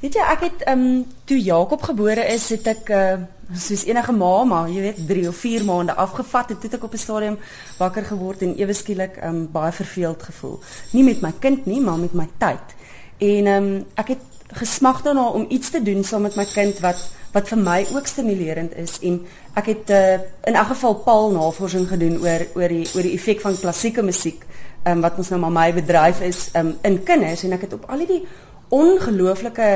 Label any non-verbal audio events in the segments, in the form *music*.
Weet jy, ek het ehm um, toe Jakob gebore is, het ek uh, soos enige ma, maar jy weet 3 of 4 maande afgevat en toe het ek op 'n stadium wakker geword en ewe skielik ehm um, baie verveeld gevoel. Nie met my kind nie, maar met my tyd. En ehm um, ek het gesmag daarna om iets te doen saam met my kind wat wat vir my ook stimulerend is en ek het uh, in elk geval Paul navorsing gedoen oor oor die oor die effek van klassieke musiek um, wat ons nou maar my bedryf is um, in kinders en ek het op al die ongelooflike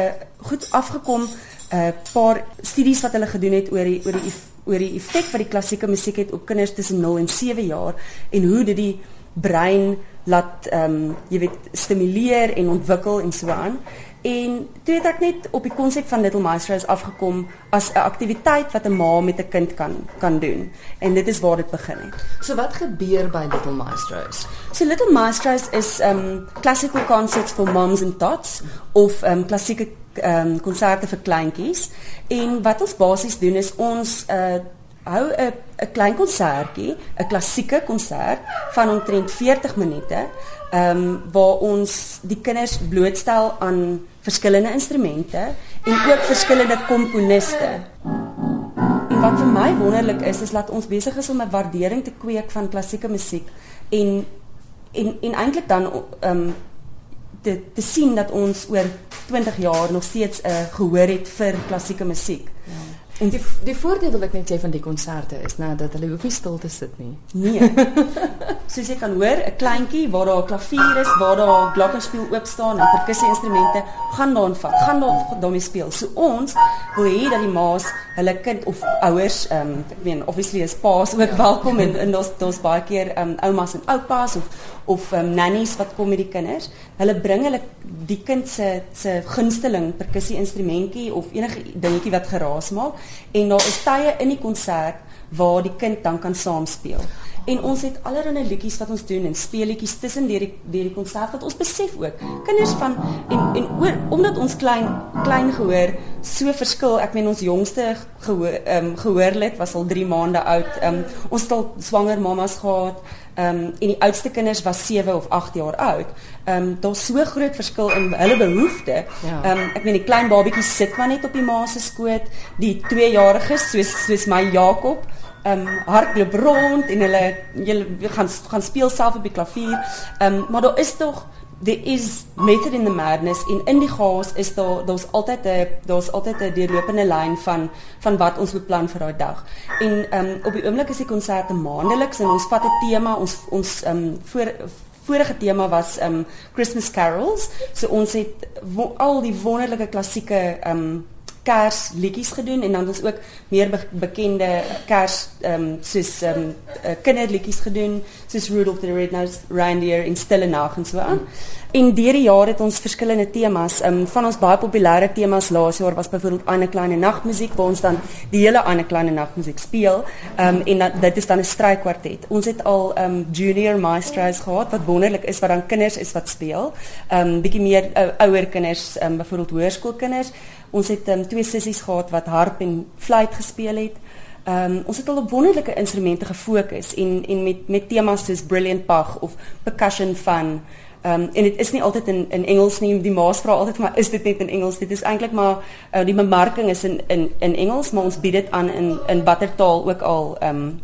goed afgekom 'n uh, paar studies wat hulle gedoen het oor die oor die oor die effek wat die klassieke musiek het op kinders tussen 0 en 7 jaar en hoe dit die brein laat ehm um, jy weet stimuleer en ontwikkel en so aan. En toe het ek net op die konsep van Little Maestros afgekom as 'n aktiwiteit wat 'n ma met 'n kind kan kan doen. En dit is waar dit begin het. So wat gebeur by Little Maestros? So Little Maestros is um classical concerts for moms and tots of um klassieke um konserte vir kleintjies. En wat ons basies doen is ons uh hou 'n 'n klein konsertjie, 'n klassieke konsert van omtrent 40 minute, ehm um, waar ons die kinders blootstel aan verskillende instrumente en ook verskillende komponiste. En wat vir my wonderlik is, is dat ons besig is om 'n waardering te kweek van klassieke musiek en en en eintlik dan um, te te sien dat ons oor 20 jaar nog steeds 'n uh, gehoor het vir klassieke musiek. Ja. En die die voordeel wat ek net sê van die konserte is nou dat hulle hoef nie stil te sit nie. Nee. *laughs* Soos jy kan hoor, 'n kleintjie waar daar 'n klavier is, waar daar glockenspiel oop staan en perkussie instrumente, gaan daar vat, gaan daar daarmee speel. So ons wil hê dat die ma's hulle kind of ouers, ehm um, ek meen obviously is pa's ook ja. welkom en en daar's daar's baie keer ehm um, oumas en oupas of of um, nannies wat kom met die kinders. Hulle bring hulle die kind se se gunsteling perkussie instrumentjie of enige dingetjie wat geraas maak en daar is tye in die konsert waar die kind dan kan saam speel. En ons het allerlei liedjies wat ons doen en speelietjies tussen deur die deur die konsert wat ons besef ook. Kinders van en en oor omdat ons klein klein gehoor so verskil. Ek meen ons jongste gehoor ehm um, gehoorlid was al 3 maande oud. Ehm um, ons het al swanger mamas gehad. Ehm um, en die oudste kinders was 7 of 8 jaar oud. Ehm um, daar's so groot verskil in hulle behoeftes. Ja. Ehm ja. um, ek meen die klein babatjies sit maar net op die ma se skoot. Die 2-jariges soos soos my Jakob um, hardloop rond en hulle hulle gaan gaan speel self op die klavier. Um, maar daar is tog there is method in the madness en in die chaos is daar daar's altyd 'n daar's altyd 'n deurlopende lyn van van wat ons beplan vir daai dag. En um, op die oomblik is die konserte maandeliks en ons vat 'n tema ons ons um, voor vorige tema was um, Christmas carols. So ons het al die wonderlike klassieke um, Kersliedjies gedoen en dan ons ook meer be bekende Kers ehm um, soos ehm um, uh, kinderliedjies gedoen soos Rudolph the Red-Nosed Reindeer en Stille Nag en so aan. En deur die jare het ons verskillende temas. Ehm um, van ons baie populêre temas laas jaar was byvoorbeeld Anne Kleine Nagmusiek waar ons dan die hele Anne Kleine Nagmusiek speel. Ehm um, en dat, dit is dan 'n strykwartet. Ons het al ehm um, junior maestros gehad wat wonderlik is wat dan kinders is wat speel. Ehm um, bietjie meer uh, ouer kinders, ehm um, byvoorbeeld hoërskoolkinders. Ons het um, twee sissies gehad wat harp en fluit gespeel het. Ehm um, ons het al op wonderlike instrumente gefokus en en met met temas soos brilliant Bach of percussion van ehm um, en dit is nie altyd in in Engels nie. Die maas vra altyd maar is dit net in Engels? Dit is eintlik maar uh, die bemarking is in in in Engels, maar ons bied dit aan in in watter taal ook al ehm um,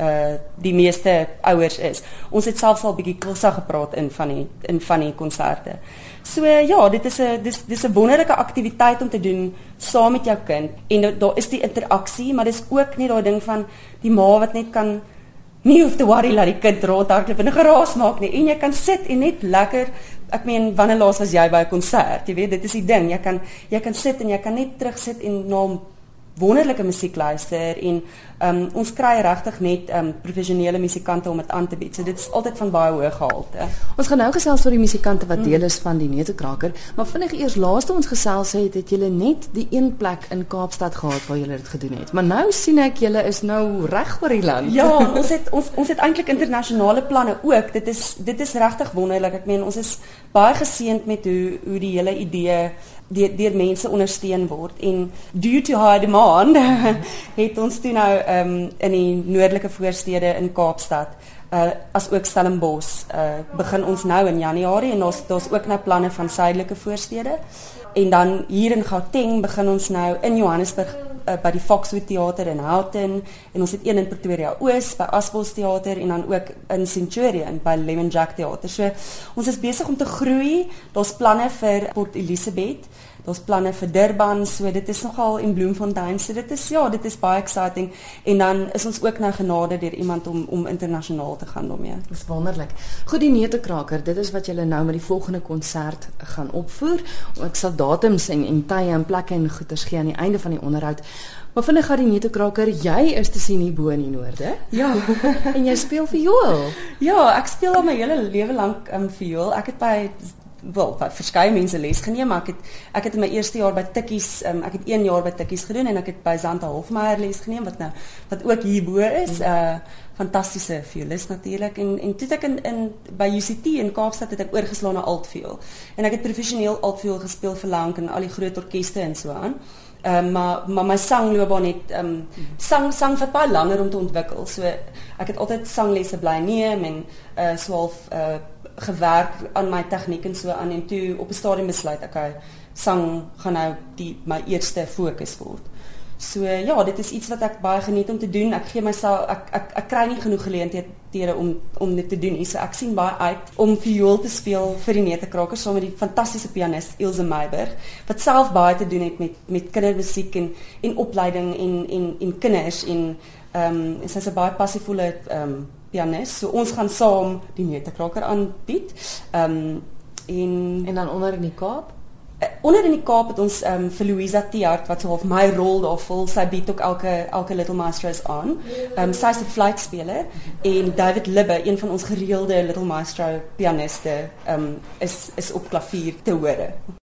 uh die meeste ouers is. Ons het selfs al bietjie Xhosa gepraat in van die in van die konserte. So uh, ja, dit is 'n dis dis 'n wonderlike aktiwiteit om te doen saam met jou kind en daar is die interaksie, maar dis ook nie daai ding van die ma wat net kan nie hoef te worry dat die kind rondhardloop en 'n geraas maak nie en jy kan sit en net lekker Ek meen wanneer laas was jy by 'n konsert? Jy weet, dit is die ding. Jy kan jy kan sit en jy kan net terugsit en na wonderlike musiek luister en um, ons kry regtig net um, professionele musikante om dit aan te bied. So dit is altyd van baie hoë gehalte. Ons gaan nou gesels oor die musikante wat deel is van die Neutekraker, maar vinnig eers laaste ons gesels het het julle net die een plek in Kaapstad gehad waar julle dit gedoen het. Maar nou sien ek julle is nou reg oor die land. Ja, ons het ons ons het eintlik internasionale planne ook. Dit is dit is regtig wonderlik. Ek meen ons is baie geseënd met hoe hoe die hele idee deur deur mense ondersteun word en due to high demand *laughs* het ons toe nou um, in die noordelike voorstede in Kaapstad uh, as ook Stellenbosch uh, begin ons nou in Januarie en ons daar's ook nou planne van suidelike voorstede En dan hier in Gauteng begin ons nou in Johannesburg uh, by die Foxwood Theater in Houghton en ons een in Pretoria Oos by Asbos Theater en dan ook in Centurion by Lemon Jack Theater. So ons is besig om te groei. Daar's planne vir Port Elizabeth. Daar's planne vir Durban, so dit is nogal in Bloemfontein. So dit is ja, dit is baie exciting en dan is ons ook nou genade deur iemand om om internasionaal te gaan daarmee. Dis wonderlik. Goed die neutekraker, dit is wat julle nou met die volgende konsert gaan opvoer. Ek sal datums en en tye en plekke en goeders gee aan die einde van die onderhoud. Maar vinnig gaan die neutekraker, jy is te sien hier bo in die noorde. Ja, *laughs* en jy speel viool. Ja, ek speel al my hele lewe lank um, viool. Ek het by wel by verskeie mense les geneem, maar ek het ek het in my eerste jaar by Tikkies, um, ek het 1 jaar by Tikkies gedoen en ek het by Zanta Hofmeyer les geneem wat nou wat ook hierbo is. Uh fantastiese violist natuurlik en en toe ek in in by UCT in Kaapstad het ek oorgeslaan na altviool. En ek het professioneel altviool gespeel vir lank in al die groot orkeste en so aan. Ehm um, maar maar my sangloopbaan het ehm um, sang sang vir baie langer om te ontwikkel. So ek het altyd sanglesse bly neem en uh so half uh gewerk aan my tegniek en so aan en toe op 'n stadium besluit ek okay, sang gaan nou die my eerste fokus word. So ja, dit is iets wat ek baie geniet om te doen. Ek gee myself ek ek ek kry nie genoeg geleenthede om om dit te doen nie. So ek sien baie uit om viool te speel vir die Netekrakers saam met die fantastiese pianis Ilse Meiberg wat self baie te doen het met met kindermusiek en en opleiding en en en kinders en ehm um, sy's 'n baie passievolle ehm um, pianis. So ons gaan saam die Netekraker aanbied. Ehm um, en en dan onder in die Kaap. Uh, onder in die Kaap het ons ehm um, vir Louisa Tiart wat so half my rol daar vul. Sy bied ook elke elke Little Maestros aan. Ehm um, sy's 'n fluitspeler en David Libbe, een van ons gereelde Little Maestro pianiste, ehm um, is is op klavier te hore.